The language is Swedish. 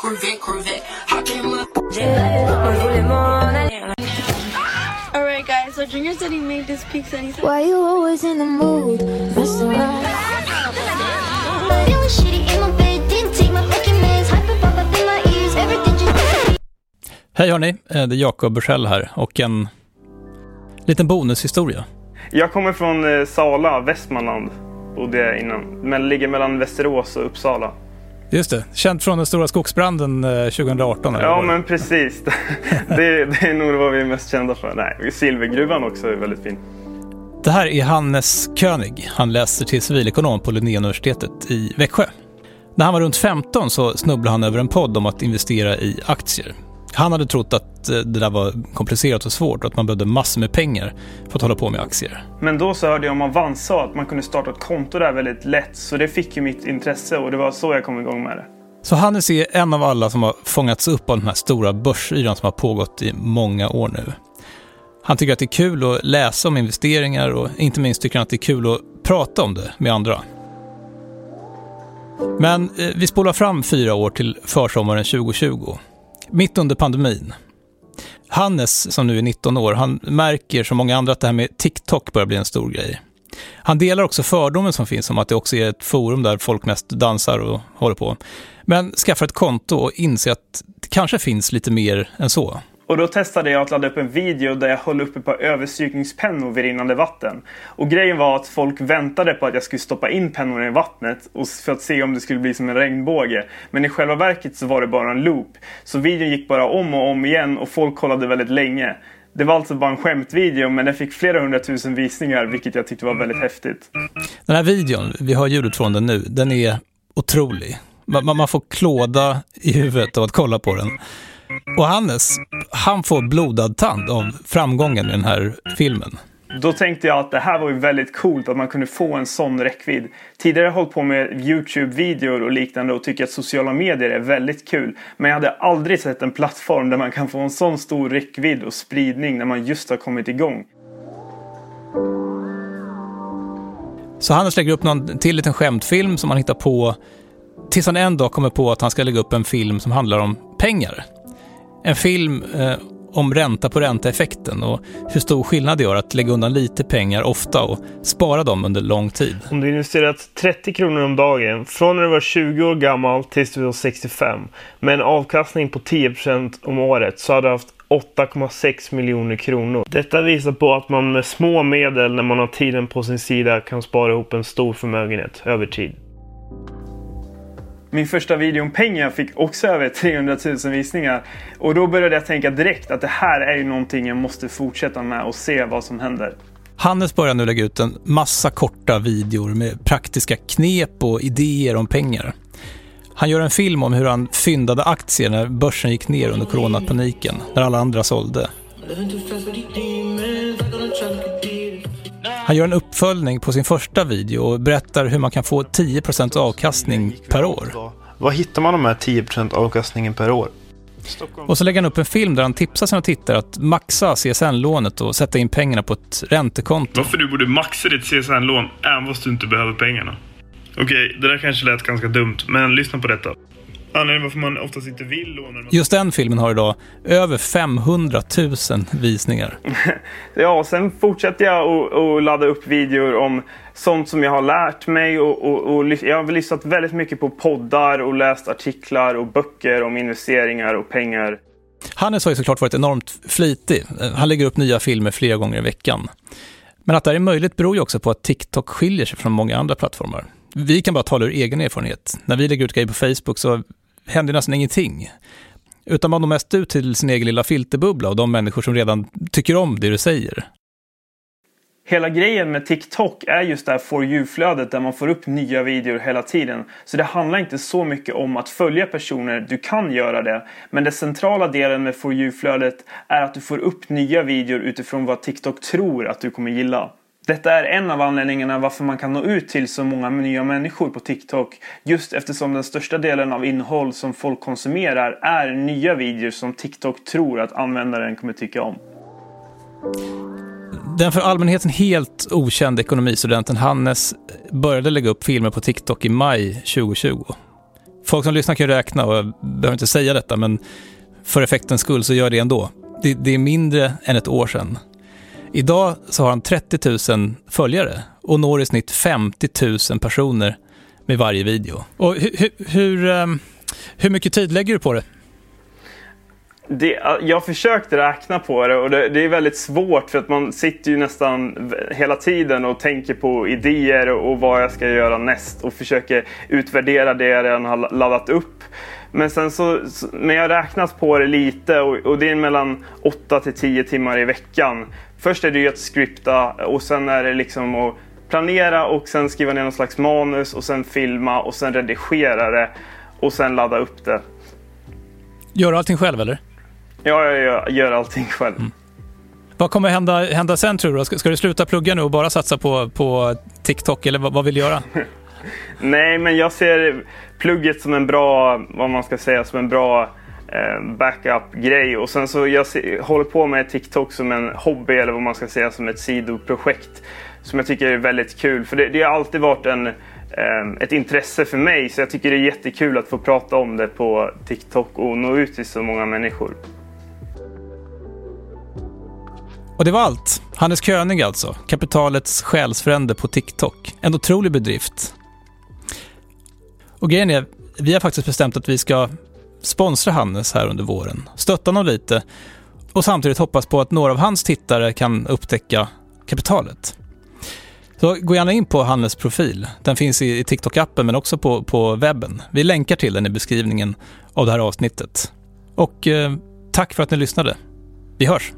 Corvette, Corvette. Alright, guys, so Junior said he made this pizza and he said, Why you always in the mood? Mess around. Feeling shitty in my bed, didn't take my fucking meds. Hyper pop up in my ears, everything just. Hej hörni, eh, det är Jakob Bursell här och en liten bonushistoria. Jag kommer från eh, Sala, Västmanland. Bodde jag innan. Men ligger mellan Västerås och Uppsala. Just det, känt från den stora skogsbranden eh, 2018. eller Ja, men precis. det, det är nog vad vi är mest kända för. Nej, Silvergruvan också är väldigt fin. Det här är Hannes König. Han läser till civilekonom på Linnéuniversitetet i Växjö. När han var runt 15 så snubblade han över en podd om att investera i aktier. Han hade trott att eh, det där var komplicerat och svårt och att man behövde massor med pengar för att hålla på med aktier. Men då så hörde jag om Avanza att man kunde starta ett konto där väldigt lätt. Så det fick ju mitt intresse och det var så jag kom igång med det. Så Hannes är en av alla som har fångats upp av den här stora börsyran som har pågått i många år nu. Han tycker att det är kul att läsa om investeringar och inte minst tycker han att det är kul att prata om det med andra. Men eh, vi spolar fram fyra år till försommaren 2020, mitt under pandemin. Hannes, som nu är 19 år, han märker som många andra att det här med TikTok börjar bli en stor grej. Han delar också fördomen som finns om att det också är ett forum där folk mest dansar och håller på. Men skaffar ett konto och inser att det kanske finns lite mer än så. Och då testade jag att ladda upp en video där jag höll uppe på överstrykningspennor vid rinnande vatten. Och grejen var att folk väntade på att jag skulle stoppa in pennorna i vattnet och för att se om det skulle bli som en regnbåge. Men i själva verket så var det bara en loop. Så videon gick bara om och om igen och folk kollade väldigt länge. Det var alltså bara en skämtvideo men den fick flera hundratusen visningar vilket jag tyckte var väldigt häftigt. Den här videon, vi har ljudet från den nu, den är otrolig. Man, man- man får klåda i huvudet av att kolla på den. Och Hannes, han får blodad tand av framgången i den här filmen. Då tänkte jag att det här var ju väldigt coolt att man kunde få en sån räckvidd. Tidigare har jag hållit på med Youtube-videor och liknande och tycker att sociala medier är väldigt kul. Men jag hade aldrig sett en plattform där man kan få en sån stor räckvidd och spridning när man just har kommit igång. Så Hannes lägger upp någon till liten skämtfilm som han hittar på tills han en dag kommer på att han ska lägga upp en film som handlar om pengar. En film eh, om ränta på ränta-effekten och hur stor skillnad det gör att lägga undan lite pengar ofta och spara dem under lång tid. Om du investerat 30 kronor om dagen från när du var 20 år gammal tills du var 65 med en avkastning på 10% om året så hade du haft 8,6 miljoner kronor. Detta visar på att man med små medel när man har tiden på sin sida kan spara ihop en stor förmögenhet över tid. Min första video om pengar fick också över 300 000 visningar. Och då började jag tänka direkt att det här är ju någonting jag måste fortsätta med och se vad som händer. Hannes börjar nu lägga ut en massa korta videor med praktiska knep och idéer om pengar. Han gör en film om hur han fyndade aktier när börsen gick ner under coronapaniken, när alla andra sålde. Han gör en uppföljning på sin första video och berättar hur man kan få 10% avkastning per år. Var hittar man de här 10% avkastningen per år? Och så lägger han upp en film där han tipsar sina tittare att maxa CSN-lånet och sätta in pengarna på ett räntekonto. Varför du borde maxa ditt CSN-lån även fast du inte behöver pengarna. Okej, det där kanske lät ganska dumt, men lyssna på detta. Anledningen varför man oftast inte vill låna... Just den filmen har idag över 500 000 visningar. Ja, och sen fortsätter jag att- ladda upp videor om sånt som jag har lärt mig. Och, och, och jag har lyssnat väldigt mycket på poddar och läst artiklar och böcker om investeringar och pengar. Hannes har ju såklart varit enormt flitig. Han lägger upp nya filmer flera gånger i veckan. Men att det här är möjligt beror ju också på att TikTok skiljer sig från många andra plattformar. Vi kan bara tala ur egen erfarenhet. När vi lägger ut grejer på Facebook så händer nästan ingenting. Utan man når mest ut till sin egen lilla filterbubbla och de människor som redan tycker om det du säger. Hela grejen med TikTok är just det här For You-flödet där man får upp nya videor hela tiden. Så det handlar inte så mycket om att följa personer, du kan göra det. Men den centrala delen med For You-flödet är att du får upp nya videor utifrån vad TikTok tror att du kommer gilla. Detta är en av anledningarna varför man kan nå ut till så många nya människor på TikTok. Just eftersom den största delen av innehåll som folk konsumerar är nya videor som TikTok tror att användaren kommer tycka om. Den för allmänheten helt okände ekonomistudenten Hannes började lägga upp filmer på TikTok i maj 2020. Folk som lyssnar kan räkna och jag behöver inte säga detta, men för effektens skull så gör det ändå. Det, det är mindre än ett år sedan. Idag så har han 30 000 följare och når i snitt 50 000 personer med varje video. Och hur, hur, hur, hur mycket tid lägger du på det? Det, jag har försökt räkna på det och det, det, är väldigt svårt för att man sitter ju nästan hela tiden och tänker på idéer och, och vad jag ska göra näst och försöker utvärdera det jag redan har laddat upp. Men sen så, men jag har räknat på det lite och, och det är mellan 8 till 10 timmar i veckan. Först är det ju att skripta och sen är det liksom att planera och sen skriva ner någon slags manus och sen filma och sen redigera det och sen ladda upp det. Gör du allting själv eller? Ja, jag gör, gör allting själv. Mm. Vad kommer hända, hända sen tror du? Ska, ska, du sluta plugga nu och bara satsa på, på TikTok eller vad, vad vill du göra? Nej, men jag ser plugget som en bra, vad man ska säga, som en bra Eh, backup-grej. Och sen så jag håller på med TikTok som en hobby eller vad man ska säga som ett sidoprojekt. Som jag tycker är väldigt kul. För det, det har alltid varit en, eh, ett intresse för mig. Så jag tycker det är jättekul att få prata om det på TikTok och nå ut till så många människor. Och det var allt. Hannes König alltså, kapitalets själsfrände på TikTok. En otrolig bedrift. Och grejen är, vi har faktiskt bestämt att vi ska sponsra Hannes här under våren, stötta honom lite och samtidigt hoppas på att några av hans tittare kan upptäcka kapitalet. Så gå gärna in på Hannes profil. Den finns i, TikTok-appen men också på, på webben. Vi länkar till den i beskrivningen av det här avsnittet. Och eh, tack för att ni lyssnade. Vi hörs!